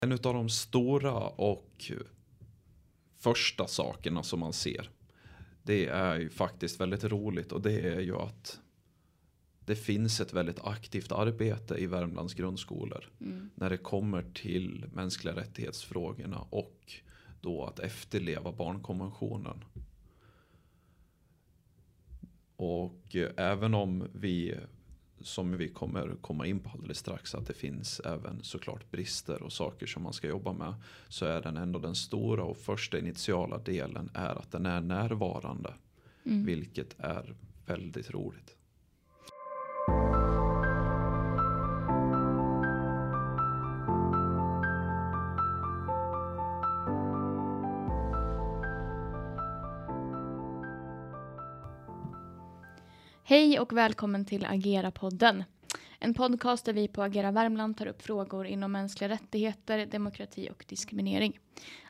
En av de stora och första sakerna som man ser. Det är ju faktiskt väldigt roligt och det är ju att det finns ett väldigt aktivt arbete i Värmlands grundskolor. Mm. När det kommer till mänskliga rättighetsfrågorna och då att efterleva barnkonventionen. Och även om vi som vi kommer komma in på alldeles strax att det finns även såklart brister och saker som man ska jobba med så är den ändå den stora och första initiala delen är att den är närvarande. Mm. Vilket är väldigt roligt. Hej och välkommen till Agera-podden. En podcast där vi på Agera Värmland tar upp frågor inom mänskliga rättigheter, demokrati och diskriminering.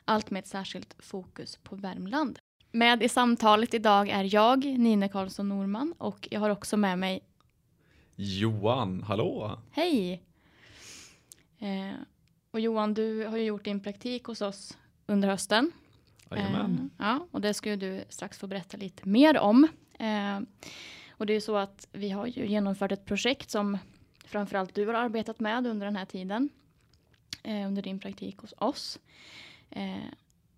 Allt med ett särskilt fokus på Värmland. Med i samtalet idag är jag, Nina Karlsson Norman, och jag har också med mig Johan, hallå! Hej! Eh, och Johan, du har ju gjort din praktik hos oss under hösten. Jajamän. Eh, ja, och det ska du strax få berätta lite mer om. Eh, och det är så att vi har ju genomfört ett projekt som framförallt du har arbetat med under den här tiden. Eh, under din praktik hos oss. Eh,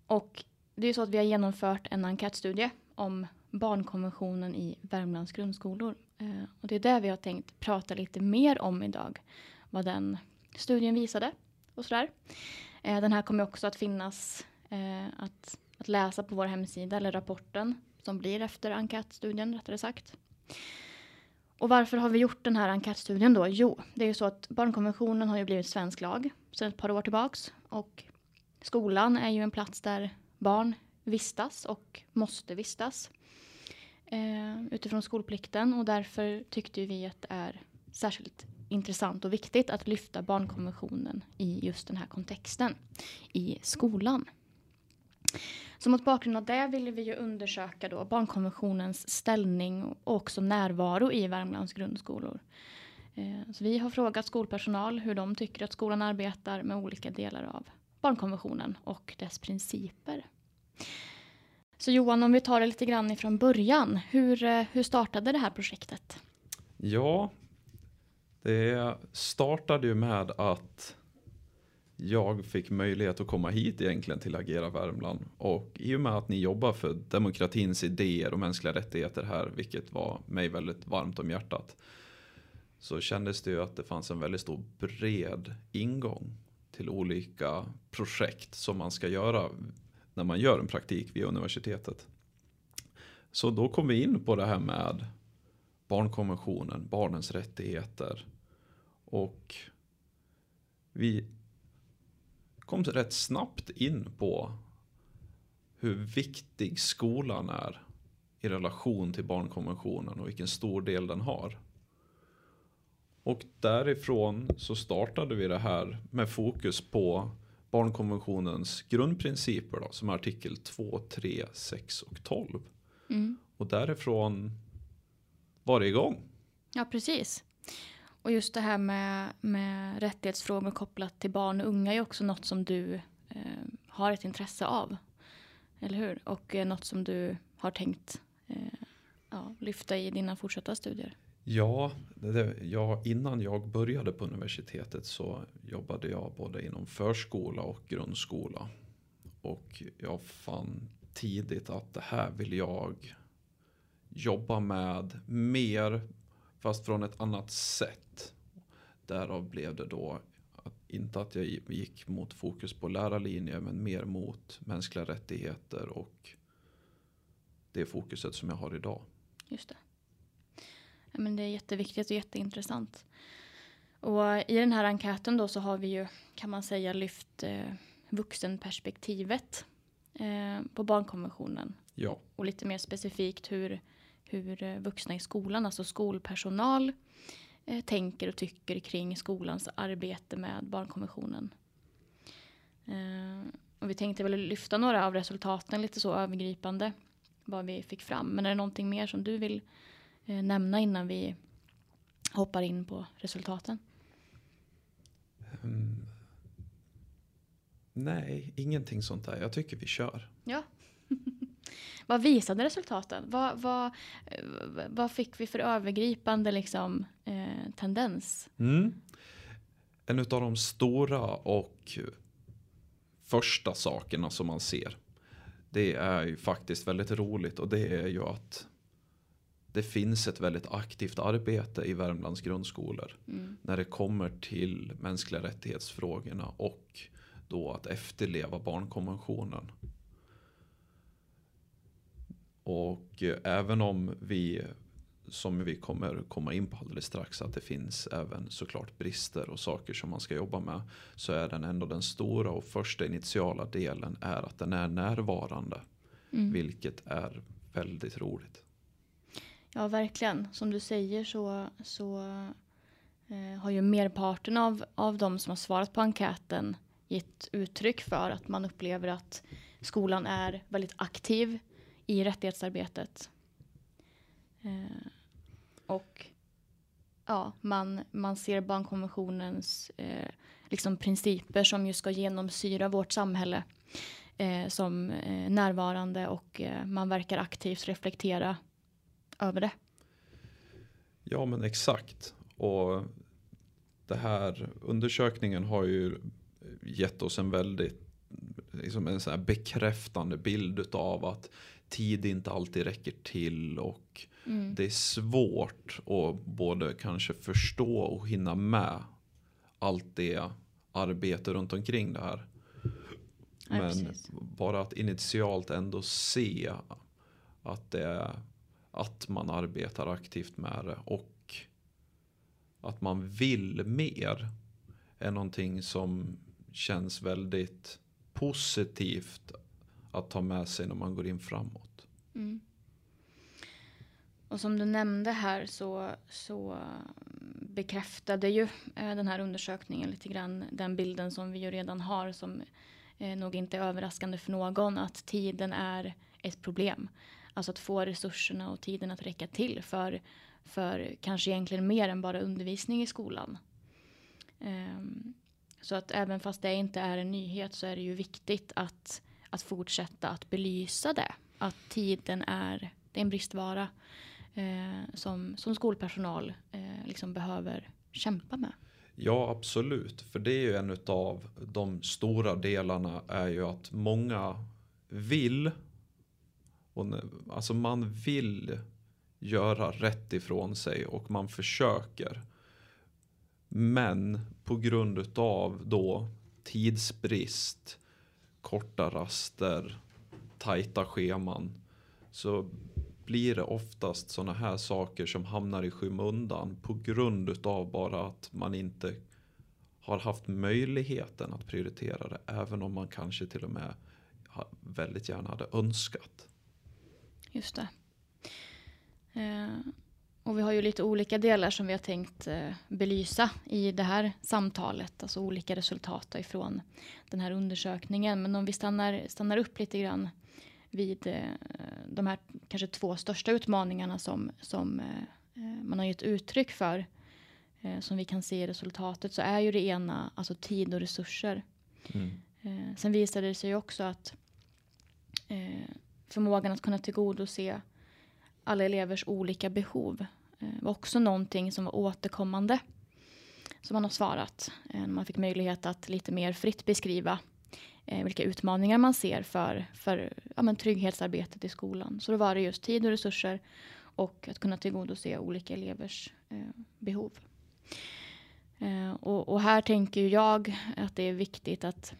och det är så att vi har genomfört en enkätstudie om barnkonventionen i Värmlands grundskolor. Eh, och det är det vi har tänkt prata lite mer om idag. Vad den studien visade och sådär. Eh, den här kommer också att finnas eh, att, att läsa på vår hemsida eller rapporten som blir efter enkätstudien rättare sagt. Och varför har vi gjort den här enkätstudien då? Jo, det är ju så att barnkonventionen har ju blivit svensk lag sedan ett par år tillbaks. Och skolan är ju en plats där barn vistas och måste vistas eh, utifrån skolplikten. Och därför tyckte vi att det är särskilt intressant och viktigt att lyfta barnkonventionen i just den här kontexten i skolan. Så mot bakgrund av det ville vi ju undersöka då barnkonventionens ställning och också närvaro i Värmlands grundskolor. Eh, så vi har frågat skolpersonal hur de tycker att skolan arbetar med olika delar av barnkonventionen och dess principer. Så Johan, om vi tar det lite grann ifrån början. Hur, eh, hur startade det här projektet? Ja, det startade ju med att jag fick möjlighet att komma hit egentligen till Agera Värmland. Och i och med att ni jobbar för demokratins idéer och mänskliga rättigheter här, vilket var mig väldigt varmt om hjärtat. Så kändes det ju att det fanns en väldigt stor bred ingång till olika projekt som man ska göra när man gör en praktik vid universitetet. Så då kom vi in på det här med barnkonventionen, barnens rättigheter. Och vi kom rätt snabbt in på hur viktig skolan är i relation till barnkonventionen och vilken stor del den har. Och därifrån så startade vi det här med fokus på barnkonventionens grundprinciper då, som är artikel 2, 3, 6 och 12. Mm. Och därifrån var det igång. Ja, precis. Och just det här med, med rättighetsfrågor kopplat till barn och unga är också något som du eh, har ett intresse av. Eller hur? Och eh, något som du har tänkt eh, ja, lyfta i dina fortsatta studier. Ja, det, ja, innan jag började på universitetet så jobbade jag både inom förskola och grundskola. Och jag fann tidigt att det här vill jag jobba med mer Fast från ett annat sätt. Därav blev det då inte att jag gick mot fokus på lärarlinje men mer mot mänskliga rättigheter och det fokuset som jag har idag. Just det. Ja, men det är jätteviktigt och jätteintressant. Och i den här enkäten då så har vi ju kan man säga lyft eh, vuxenperspektivet eh, på barnkonventionen. Ja. Och lite mer specifikt hur hur eh, vuxna i skolan, alltså skolpersonal, eh, tänker och tycker kring skolans arbete med barnkonventionen. Eh, och vi tänkte väl lyfta några av resultaten lite så övergripande, vad vi fick fram. Men är det någonting mer som du vill eh, nämna innan vi hoppar in på resultaten? Um, Nej, ingenting sånt där. Jag tycker vi kör. Ja. vad visade resultaten? Vad, vad, eh, vad fick vi för övergripande liksom, eh, tendens? Mm. En av de stora och första sakerna som man ser. Det är ju faktiskt väldigt roligt och det är ju att det finns ett väldigt aktivt arbete i Värmlands grundskolor. Mm. När det kommer till mänskliga rättighetsfrågorna och då att efterleva barnkonventionen. Och eh, även om vi, som vi kommer komma in på alldeles strax, att det finns även såklart brister och saker som man ska jobba med. Så är den ändå den stora och första initiala delen är att den är närvarande. Mm. Vilket är väldigt roligt. Ja, verkligen. Som du säger så, så eh, har ju merparten av, av de som har svarat på enkäten gett uttryck för att man upplever att skolan är väldigt aktiv i rättighetsarbetet. Eh, och ja, man, man ser barnkonventionens eh, liksom principer som ju ska genomsyra vårt samhälle eh, som eh, närvarande och eh, man verkar aktivt reflektera över det. Ja men exakt. Och det här undersökningen har ju gett oss en väldigt liksom en så här bekräftande bild av att tid inte alltid räcker till och Mm. det är svårt att både kanske förstå och hinna med allt det arbete runt omkring det här. Ja, Men precis. bara att initialt ändå se att, det att man arbetar aktivt med det och att man vill mer är någonting som känns väldigt positivt att ta med sig när man går in framåt. Mm. Och som du nämnde här så, så bekräftade ju eh, den här undersökningen lite grann den bilden som vi ju redan har som eh, nog inte är överraskande för någon att tiden är ett problem. Alltså att få resurserna och tiden att räcka till för, för kanske egentligen mer än bara undervisning i skolan. Um, så att även fast det inte är en nyhet så är det ju viktigt att, att fortsätta att belysa det. Att tiden är, det är en bristvara eh, som, som skolpersonal eh, liksom behöver kämpa med. Ja, absolut. För det är ju en av de stora delarna är ju att många vill. Och, alltså man vill göra rätt ifrån sig och man försöker. Men på grund utav då tidsbrist, korta raster, tajta scheman så blir det oftast sådana här saker som hamnar i skymundan på grund utav bara att man inte har haft möjligheten att prioritera det även om man kanske till och med väldigt gärna hade önskat. Just det. Eh, och vi har ju lite olika delar som vi har tänkt eh, belysa i det här samtalet. Alltså olika resultat ifrån den här undersökningen. Men om vi stannar, stannar upp lite grann vid eh, de här kanske två största utmaningarna som, som eh, man har gett uttryck för. Som vi kan se i resultatet så är ju det ena alltså tid och resurser. Eh, sen visade det sig också att förmågan att kunna tillgodose alla elevers olika behov eh, var också någonting som var återkommande. Som man har svarat. Eh, när man fick möjlighet att lite mer fritt beskriva eh, vilka utmaningar man ser för, för ja, men trygghetsarbetet i skolan. Så då var det just tid och resurser och att kunna tillgodose olika elevers eh, behov. Eh, och, och här tänker ju jag att det är viktigt att,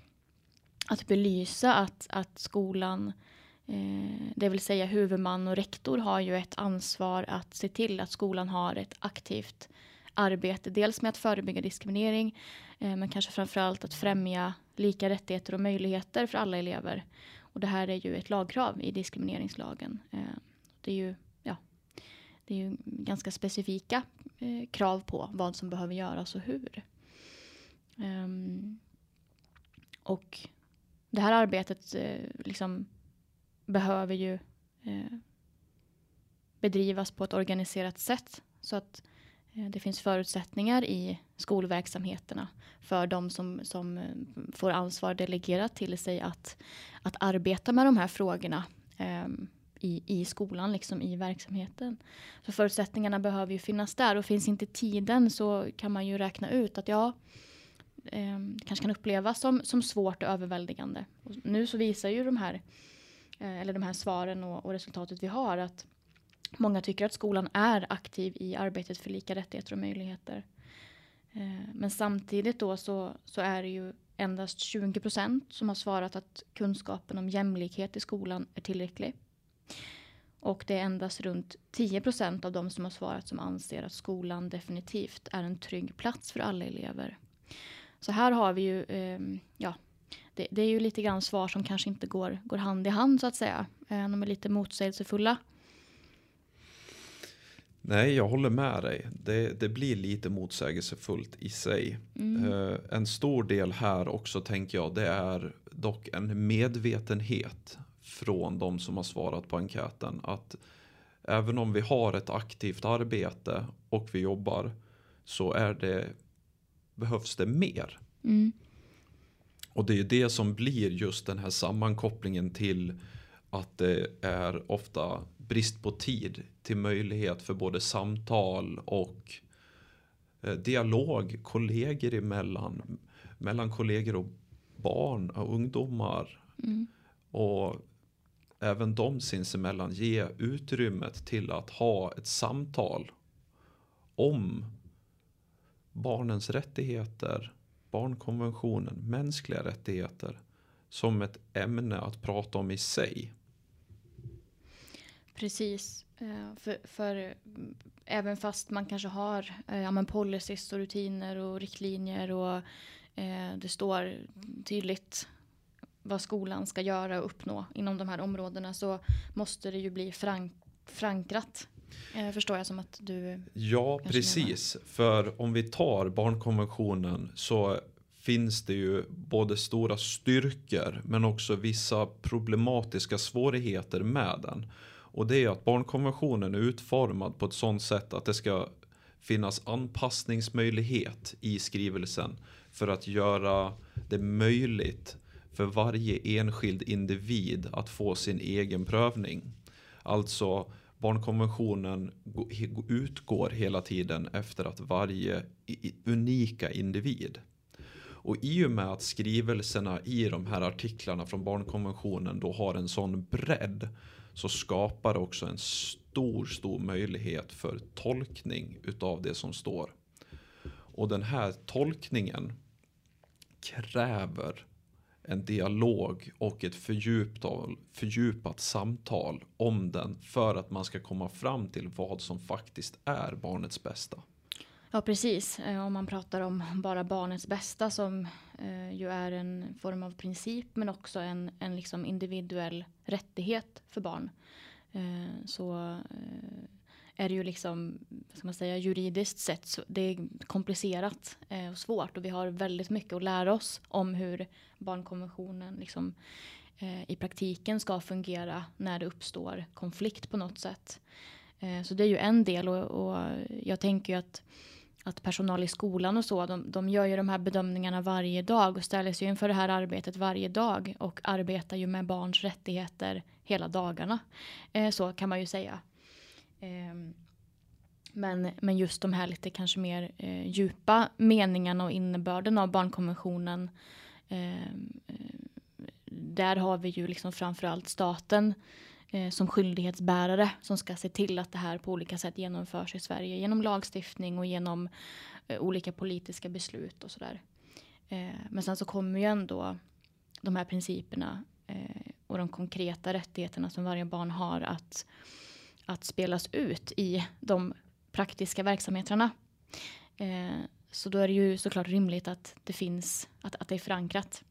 att belysa att, att skolan, eh, det vill säga huvudman och rektor, har ju ett ansvar att se till att skolan har ett aktivt arbete. Dels med att förebygga diskriminering, eh, men kanske framförallt att främja lika rättigheter och möjligheter för alla elever. Och det här är ju ett lagkrav i diskrimineringslagen. Eh, det är ju, ja, det är ju ganska specifika eh, krav på vad som behöver göras och hur. Ehm, och det här arbetet eh, liksom behöver ju eh, bedrivas på ett organiserat sätt så att Eh, det finns förutsättningar i skolverksamheterna för de som, som eh, får ansvar delegerat till sig att, att arbeta med de här frågorna eh, i, i skolan, liksom i verksamheten. Så förutsättningarna behöver ju finnas där och finns inte tiden så kan man ju räkna ut att ja, eh, det kanske kan upplevas som, som svårt och överväldigande. Och nu så visar ju de här, eh, Eh, eller de här svaren och, och resultatet vi har att Många tycker att skolan är aktiv i arbetet för lika rättigheter och möjligheter. Eh, men samtidigt då så, så är det ju endast 20 procent som har svarat att kunskapen om jämlikhet i skolan är tillräcklig. Och det är endast runt 10 procent av de som har svarat som anser att skolan definitivt är en trygg plats för alla elever. Så här har vi ju, eh, ja, det, det, är ju lite grann svar som kanske inte går, går hand i hand så att säga. Eh, de är lite motsägelsefulla. Nej, jag håller med dig. Det, det blir lite motsägelsefullt i sig. Mm. Uh, en stor del här också tänker jag, det är dock en medvetenhet från de som har svarat på enkäten. Att även om vi har ett aktivt arbete och vi jobbar så är det, behövs det mer. Mm. Och det är det som blir just den här sammankopplingen till att det är ofta brist på tid till möjlighet för både samtal och eh, dialog kollegor emellan. Mellan kollegor och barn och ungdomar. Mm. Och även de sinsemellan ge utrymmet till att ha ett samtal om barnens rättigheter, barnkonventionen, mänskliga rättigheter som ett ämne att prata om i sig. Precis. Eh, för, för även fast man kanske har eh, ja, men policies och rutiner och riktlinjer och eh, det står tydligt vad skolan ska göra och uppnå inom de här områdena så måste det ju bli frank, förankrat. Eh, förstår jag som att du... Ja, precis. Menar. För om vi tar barnkonventionen så finns det ju både stora styrkor men också vissa problematiska svårigheter med den. Och det är att barnkonventionen är utformad på ett sådant sätt att det ska finnas anpassningsmöjlighet i skrivelsen för att göra det möjligt för varje enskild individ att få sin egen prövning. Alltså barnkonventionen utgår hela tiden efter att varje unika individ och i och med att skrivelserna i de här artiklarna från barnkonventionen då har en sån bredd så skapar det också en stor, stor möjlighet för tolkning utav det som står. Och den här tolkningen kräver en dialog och ett fördjupat, fördjupat samtal om den för att man ska komma fram till vad som faktiskt är barnets bästa. Ja precis, eh, om man pratar om bara barnets bästa som eh, ju är en form av princip men också en, en liksom individuell rättighet för barn. Eh, så är det ju liksom, ska man säga, juridiskt sett så det är komplicerat eh, och svårt och vi har väldigt mycket att lära oss om hur barnkonventionen liksom, eh, i praktiken ska fungera när det uppstår konflikt på något sätt. Eh, så det är ju en del och, och jag tänker ju att att personal i skolan och så, de, de gör ju de här bedömningarna varje dag och ställer sig inför det här arbetet varje dag och arbetar ju med barns rättigheter hela dagarna. Eh, så kan man ju säga. Ehm, men, men just de här lite kanske mer eh, djupa meningarna och innebörden av barnkonventionen ehm, eh, där har vi ju liksom framförallt staten eh, som skyldighetsbärare som ska se till att det här på olika sätt genomförs i Sverige genom lagstiftning och genom eh, olika politiska beslut och sådär. Eh, men sen så kommer ju ändå de här principerna eh, och de konkreta rättigheterna som varje barn har att, att spelas ut i de praktiska verksamheterna. Eh, så då är det ju såklart rimligt att det finns, att, att det är förankrat.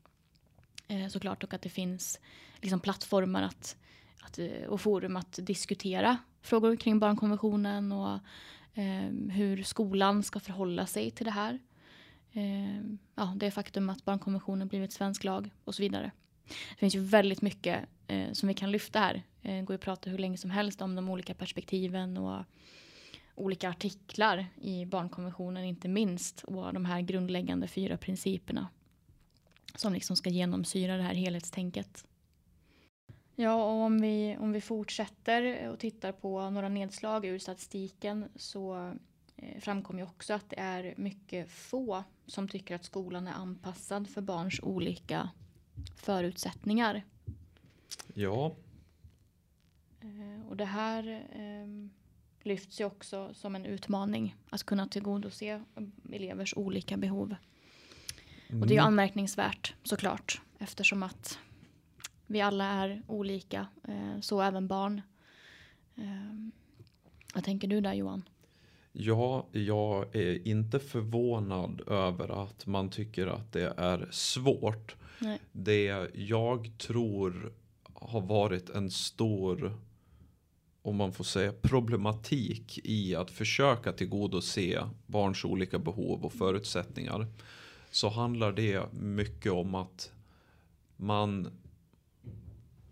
Eh, såklart och att det finns liksom plattformar att att, eh, och forum att diskutera frågor kring barnkonventionen och eh, hur skolan ska förhålla sig till det här. Eh, ja, det faktum att barnkonventionen blivit svensk lag och så vidare. Det finns ju väldigt mycket eh, som vi kan lyfta här. Det eh, går att prata hur länge som helst om de olika perspektiven och, olika artiklar i barnkonventionen inte minst och de här grundläggande fyra principerna som liksom ska genomsyra det här helhetstänket. Ja, och om vi, om vi fortsätter och tittar på några nedslag ur statistiken så eh, framkommer ju också att det är mycket få som tycker att skolan är anpassad för barns olika förutsättningar. Ja. Eh, och det här eh, lyfts ju också som en utmaning att kunna tillgodose elevers olika behov. Och det är ju Mm. anmärkningsvärt såklart eftersom att vi alla är olika, eh, så även barn. Eh, vad tänker du där Johan? Ja, jag är inte förvånad över att man tycker att det är svårt. Nej. Det jag tror har varit en stor, om man får säga, problematik i att försöka tillgodose barns olika behov och förutsättningar. Så handlar det mycket om att man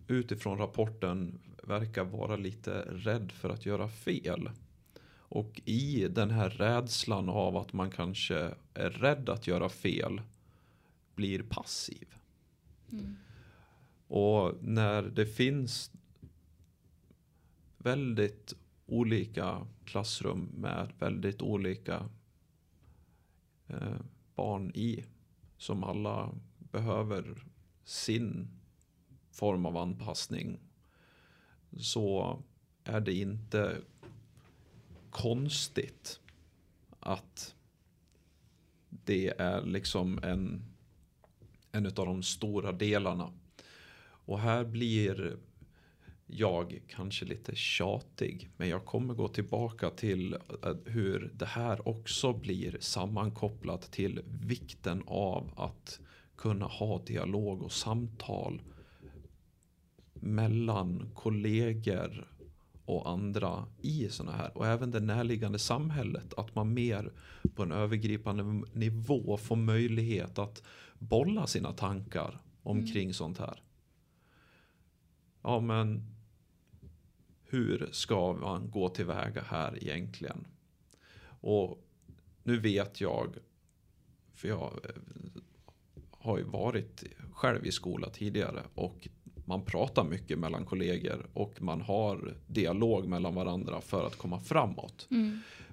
utifrån rapporten verkar vara lite rädd för att göra fel. Och i den här rädslan av att man kanske är rädd att göra fel blir passiv. Och när det finns väldigt olika klassrum med väldigt olika eh, barn i som alla behöver sin form av anpassning så är det inte konstigt att det är liksom en, en av de stora delarna. Och här blir jag kanske lite tjatig. Men jag kommer gå tillbaka till eh, hur det här också blir sammankopplat till vikten av att kunna ha dialog och samtal mellan kollegor och andra i sådana här och även det närliggande samhället att man mer på en övergripande nivå får möjlighet att bolla sina tankar omkring sånt här. Ja men hur ska man gå tillväga här egentligen? Och nu vet jag, för jag eh, har ju varit själv i skola tidigare och man pratar mycket mellan kollegor och man har dialog mellan varandra för att komma framåt.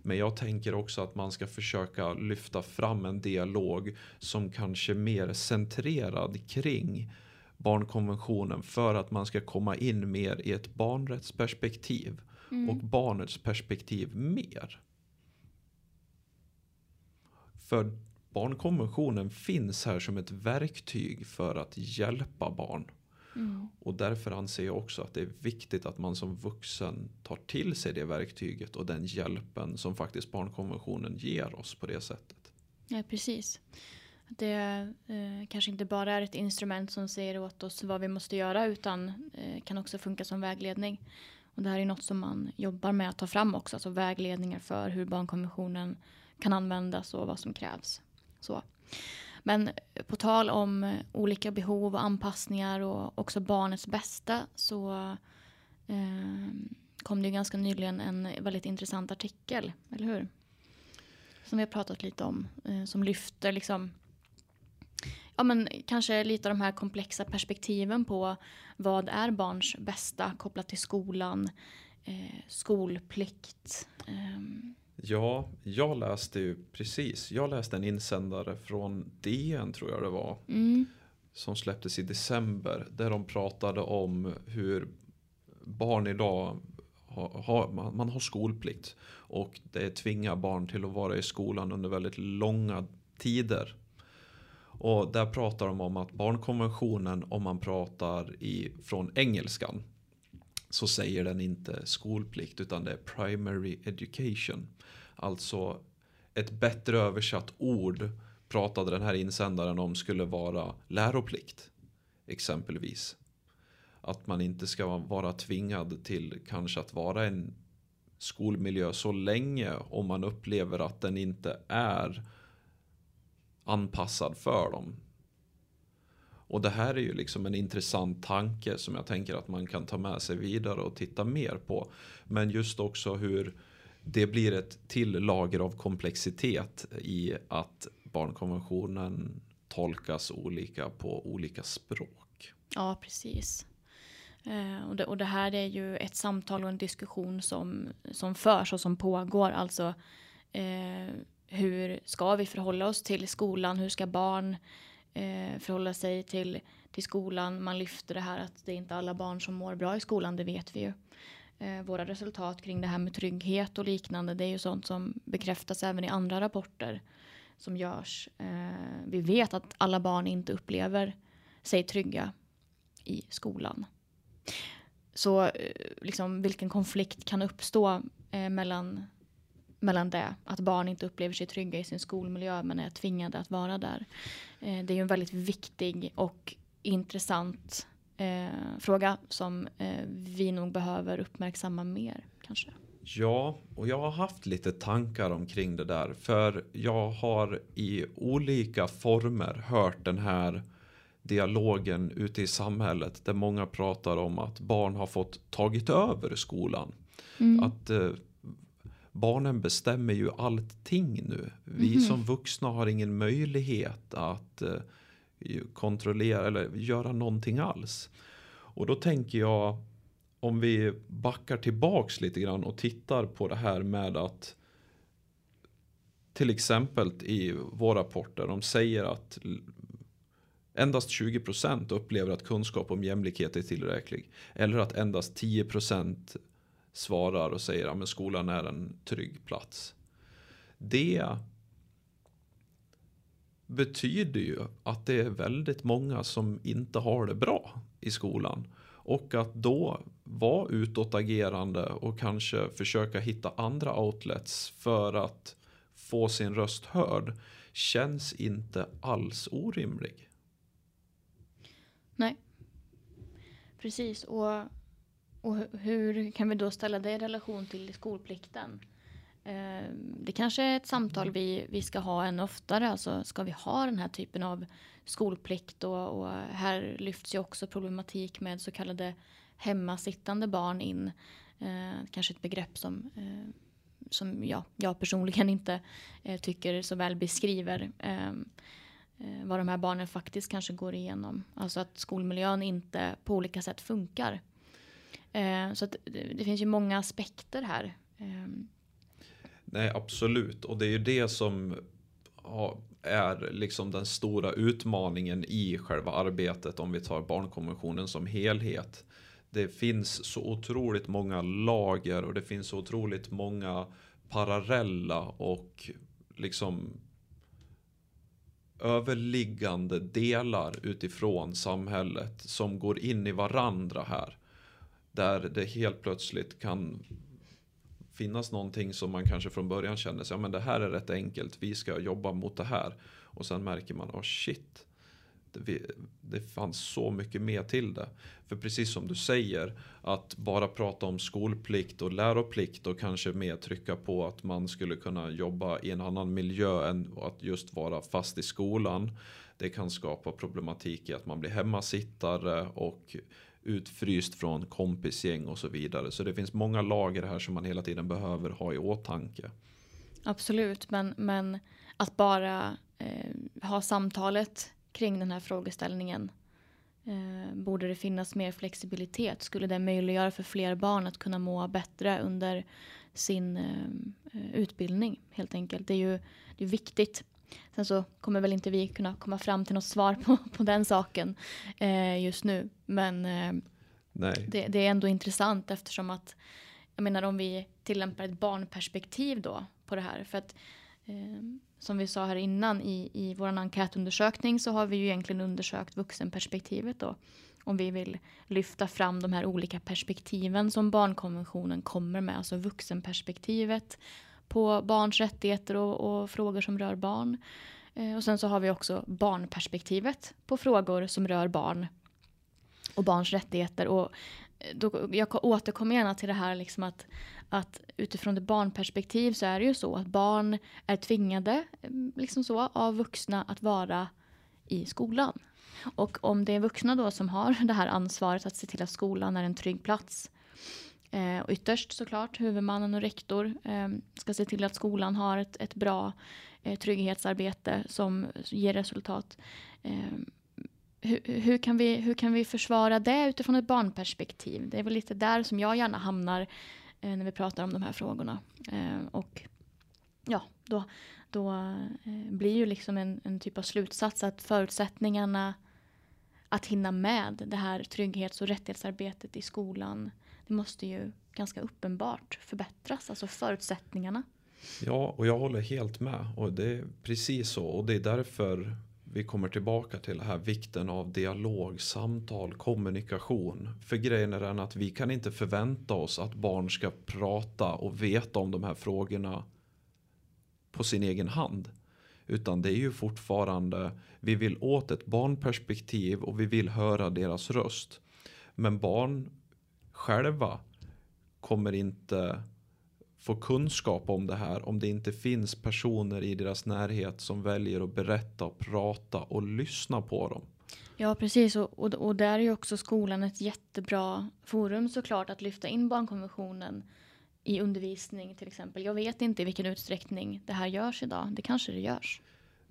Men jag tänker också att man ska försöka lyfta fram en dialog som kanske mer är centrerad kring barnkonventionen för att man ska komma in mer i ett barnrättsperspektiv och barnets perspektiv mer. För barnkonventionen finns här som ett verktyg för att hjälpa barn. Och därför anser jag också att det är viktigt att man som vuxen tar till sig det verktyget och den hjälpen som faktiskt barnkonventionen ger oss på det sättet. Ja, precis. Det eh, kanske inte bara är ett instrument som säger åt oss vad vi måste göra utan eh, kan också funka som vägledning. Och det här är något som man jobbar med att ta fram också, alltså vägledningar för hur barnkonventionen kan användas och vad som krävs. Så. Men eh, på tal om eh, olika behov och anpassningar och också barnets bästa så eh, kom det ju ganska nyligen en väldigt intressant artikel, eller hur? Som vi har pratat lite om, eh, som lyfter liksom Ja men kanske lite av de här komplexa perspektiven på vad är barns bästa kopplat till skolan, eh, skolplikt. ehm, Ja, jag läste ju precis. Jag läste en insändare från DN tror jag det var. mm, Som släpptes i december. Där de pratade om hur barn idag har, man man har skolplikt. Och det tvingar barn till att vara i skolan under väldigt långa tider. Och där pratar de om att barnkonventionen, om man pratar i, från engelskan, så säger den inte skolplikt utan det är primary education. Alltså ett bättre översatt ord pratade den här insändaren om skulle vara läroplikt. Exempelvis. Att man inte ska vara tvingad till kanske att vara en skolmiljö så länge om man upplever att den inte är anpassad för dem. Och det här är ju liksom en intressant tanke som jag tänker att man kan ta med sig vidare och titta mer på. Men just också hur det blir ett till lager av komplexitet i att barnkonventionen tolkas olika på olika språk. Ja, precis. Eh, och, det, och det här är ju ett samtal och en diskussion som, som förs och som pågår. Alltså eh, hur ska vi förhålla oss till skolan? Hur ska barn eh, förhålla sig till, till skolan? Man lyfter det här att det är inte alla barn som mår bra i skolan, det vet vi ju. Eh, våra resultat kring det här med trygghet och liknande, det är ju sånt som bekräftas även i andra rapporter som görs. Eh, vi vet att alla barn inte upplever sig trygga i skolan. Så eh, liksom, vilken konflikt kan uppstå eh, mellan, mellan det, att barn inte upplever sig trygga i sin skolmiljö men är tvingade att vara där. Eh, det är ju en väldigt viktig och intressant eh, fråga som eh, vi nog behöver uppmärksamma mer kanske. Ja, och jag har haft lite tankar omkring det där. För jag har i olika former hört den här dialogen ute i samhället där många pratar om att barn har fått tagit över skolan. Mm. Att eh, barnen bestämmer ju allting nu. Vi mm. som vuxna har ingen möjlighet att eh, kontrollera eller göra någonting alls. Och då tänker jag om vi backar tillbaks lite grann och tittar på det här med att till exempel i våra rapporter, de säger att endast 20% upplever att kunskap om jämlikhet är tillräcklig. Eller att endast 10% svarar och säger att skolan är en trygg plats. Det betyder ju att det är väldigt många som inte har det bra i skolan. Och att då vara utåtagerande och kanske försöka hitta andra outlets för att få sin röst hörd känns inte alls orimlig. Nej. Precis. Och, och hur kan vi då ställa det i relation till skolplikten? Eh, det kanske är ett samtal vi, vi ska ha ännu oftare. Alltså, ska vi ha den här typen av skolplikt? Och, och här lyfts ju också problematik med så kallade hemmasittande barn in. Eh, kanske ett begrepp som, eh, som ja, jag personligen inte eh, tycker så väl beskriver eh, eh, vad de här barnen faktiskt kanske går igenom. Alltså att skolmiljön inte på olika sätt funkar. Eh, så att det, det, finns ju många aspekter här. Ehm. Nej, absolut. Och det är ju det som är liksom den stora utmaningen i själva arbetet om vi tar barnkonventionen som helhet det finns så otroligt många lager och det finns så otroligt många parallella och liksom överliggande delar utifrån samhället som går in i varandra här. Där det helt plötsligt kan finnas någonting som man kanske från början känner sig, ja men det här är rätt enkelt, vi ska jobba mot det här. Och sen märker man, oh shit, det, det fanns så mycket mer till det. För precis som du säger, att bara prata om skolplikt och läroplikt och kanske mer trycka på att man skulle kunna jobba i en annan miljö än att just vara fast i skolan. Det kan skapa problematik i att man blir hemmasittare och utfryst från kompisgäng och så vidare. Så det finns många lager här som man hela tiden behöver ha i åtanke. Absolut, men, men att bara eh, ha samtalet kring den här frågeställningen. Eh, borde det finnas mer flexibilitet? Skulle det möjliggöra för fler barn att kunna må bättre under sin eh, utbildning helt enkelt? Det är ju det är viktigt. Sen så kommer väl inte vi kunna komma fram till något svar på, på den saken eh, just nu. Men eh, det, det, är ändå intressant eftersom att jag menar om vi tillämpar ett barnperspektiv då på det här. För att eh, som vi sa här innan i, i vår enkätundersökning så har vi ju egentligen undersökt vuxenperspektivet då. Om vi vill lyfta fram de här olika perspektiven som barnkonventionen kommer med. Alltså vuxenperspektivet på barns rättigheter och, och frågor som rör barn. Eh, och sen så har vi också barnperspektivet på frågor som rör barn och barns rättigheter. Och eh, då, jag återkommer gärna till det här liksom att att utifrån det barnperspektiv så är det ju så att barn är tvingade mm, liksom så, av vuxna att vara i skolan. Och om det är vuxna då som har det här ansvaret att se till att skolan är en trygg plats Eh, och ytterst såklart huvudmannen och rektor eh, ska se till att skolan har ett, ett bra eh, trygghetsarbete som ger resultat. Eh, hur, hur, kan vi, hur kan vi försvara det utifrån ett barnperspektiv? Det är väl lite där som jag gärna hamnar eh, när vi pratar om de här frågorna. Eh, och ja, då, då eh, blir ju liksom en, en typ av slutsats att förutsättningarna att hinna med det här trygghets och rättighetsarbetet i skolan, det måste ju ganska uppenbart förbättras, alltså förutsättningarna. Ja, och jag håller helt med. Och det är precis så. Och det är därför vi kommer tillbaka till det här vikten av dialog, samtal, kommunikation. För grejen är den att vi kan inte förvänta oss att barn ska prata och veta om de här frågorna på sin egen hand. Utan det är ju fortfarande, vi vill åt ett barnperspektiv och vi vill höra deras röst. Men barn själva kommer inte få kunskap om det här om det inte finns personer i deras närhet som väljer att berätta och prata och lyssna på dem. Ja, precis. Och, och, och där är ju också skolan ett jättebra forum såklart att lyfta in barnkonventionen i undervisning till exempel. Jag vet inte i vilken utsträckning det här görs idag. Det kanske det görs.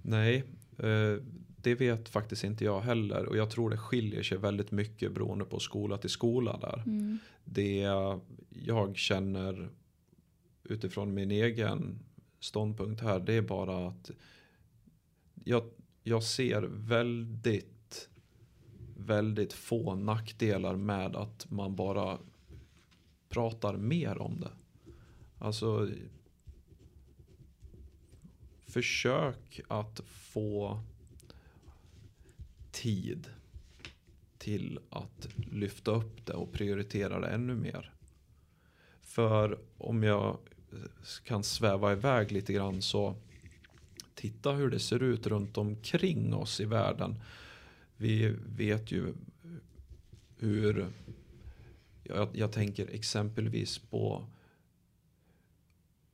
Nej, eh, det vet faktiskt inte jag heller. Och jag tror det skiljer sig väldigt mycket beroende på skola till skola där. Mm. Det jag känner utifrån min egen ståndpunkt här det är bara att jag, jag ser väldigt väldigt få nackdelar med att man bara pratar mer om det. Alltså försök att få tid till att lyfta upp det och prioritera det ännu mer. För om jag kan sväva iväg lite grann så titta hur det ser ut runt omkring oss i världen. Vi vet ju hur jag, jag tänker exempelvis på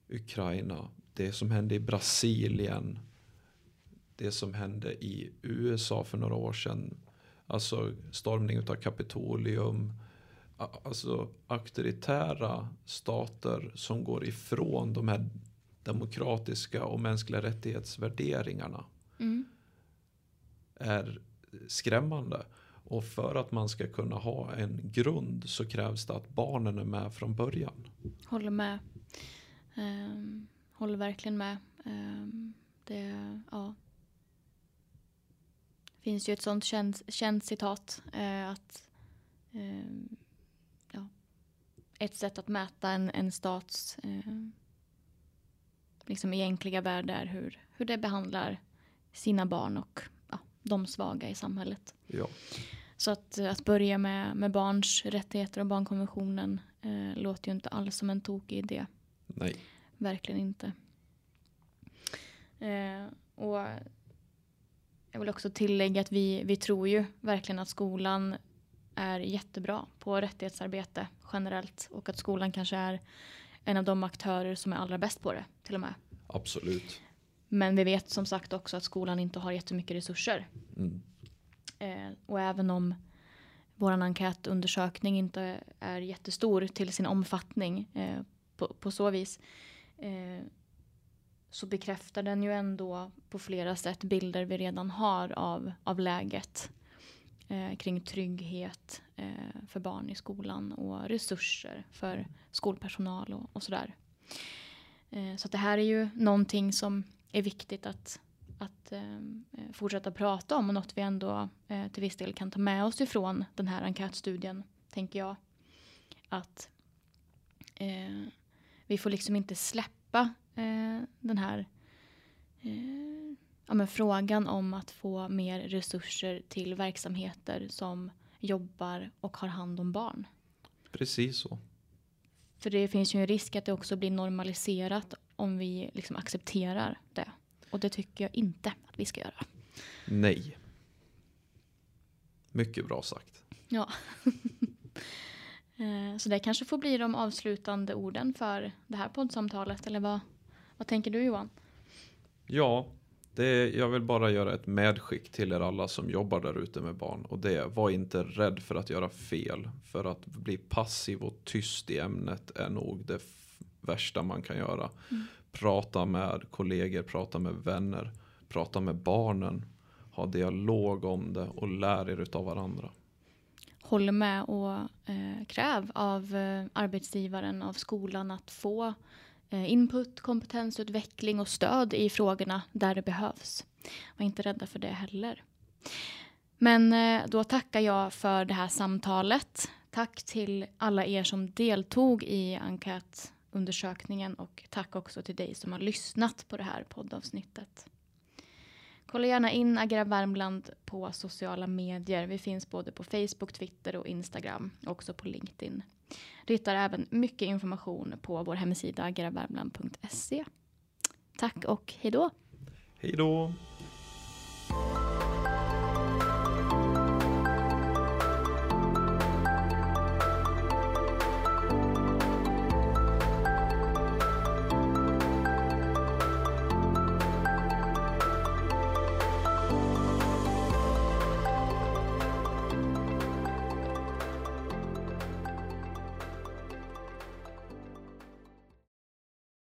Ukraina, det som hände i Brasilien, det som hände i USA för några år sedan, alltså stormning av Kapitolium, alltså auktoritära stater som går ifrån de här demokratiska och mänskliga rättighetsvärderingarna Mm. är skrämmande. Och för att man ska kunna ha en grund så krävs det att barnen är med från början. Håller med. Um, håller verkligen med. Um, det, ja. finns ju ett sånt känt, känt citat. Uh, att um, ja, Ett sätt att mäta en, en stats uh, liksom egentliga värde är hur, hur det behandlar sina barn och ja, de svaga i samhället. Ja. Så att, att börja med, med barns rättigheter och barnkonventionen eh, låter ju inte alls som en tokig idé. Nej. Verkligen inte. Eh, och jag vill också tillägga att vi, vi tror ju verkligen att skolan är jättebra på rättighetsarbete generellt och att skolan kanske är en av de aktörer som är allra bäst på det till och med. Absolut. Men vi vet som sagt också att skolan inte har jättemycket resurser. Mm. Eh, och även om vår enkätundersökning inte är jättestor till sin omfattning eh, på, på, så vis eh, så bekräftar den ju ändå på flera sätt bilder vi redan har av, av läget eh, kring trygghet eh, för barn i skolan och resurser för skolpersonal och, och sådär. Eh, så det här är ju någonting som är viktigt att att eh, eh, fortsätta prata om och något vi ändå eh, till viss del kan ta med oss ifrån den här enkätstudien, tänker jag. Att eh, vi får liksom inte släppa eh, den här eh, ja, men frågan om att få mer resurser till verksamheter som jobbar och har hand om barn. Precis så. För det finns ju en risk att det också blir normaliserat om vi liksom accepterar det. Och det tycker jag inte att vi ska göra. Nej. Mycket bra sagt. Ja. Eh, så det kanske får bli de avslutande orden för det här poddsamtalet. Eller vad, vad tänker du Johan? Ja, Det, jag vill bara göra ett medskick till er alla som jobbar där ute med barn. Och det är, var inte rädd för att göra fel. För att bli passiv och tyst i ämnet är nog det värsta man kan göra. Mm. Prata med kollegor, prata med vänner, prata med barnen. Ha dialog om det och lär er av varandra. Håller med och eh, kräv av eh, arbetsgivaren, av skolan att få Eh, input, kompetensutveckling och stöd i frågorna där det behövs. Var inte rädda för det heller. Men eh, då tackar jag för det här samtalet. Tack till alla er som deltog i enkätundersökningen och tack också till dig som har lyssnat på det här poddavsnittet. Kolla gärna in Agera Värmland på sociala medier. Vi finns både på Facebook, Twitter och Instagram. Också på LinkedIn. Du hittar även mycket information på vår hemsida ageravärmland.se. Tack och hej då! Hej då!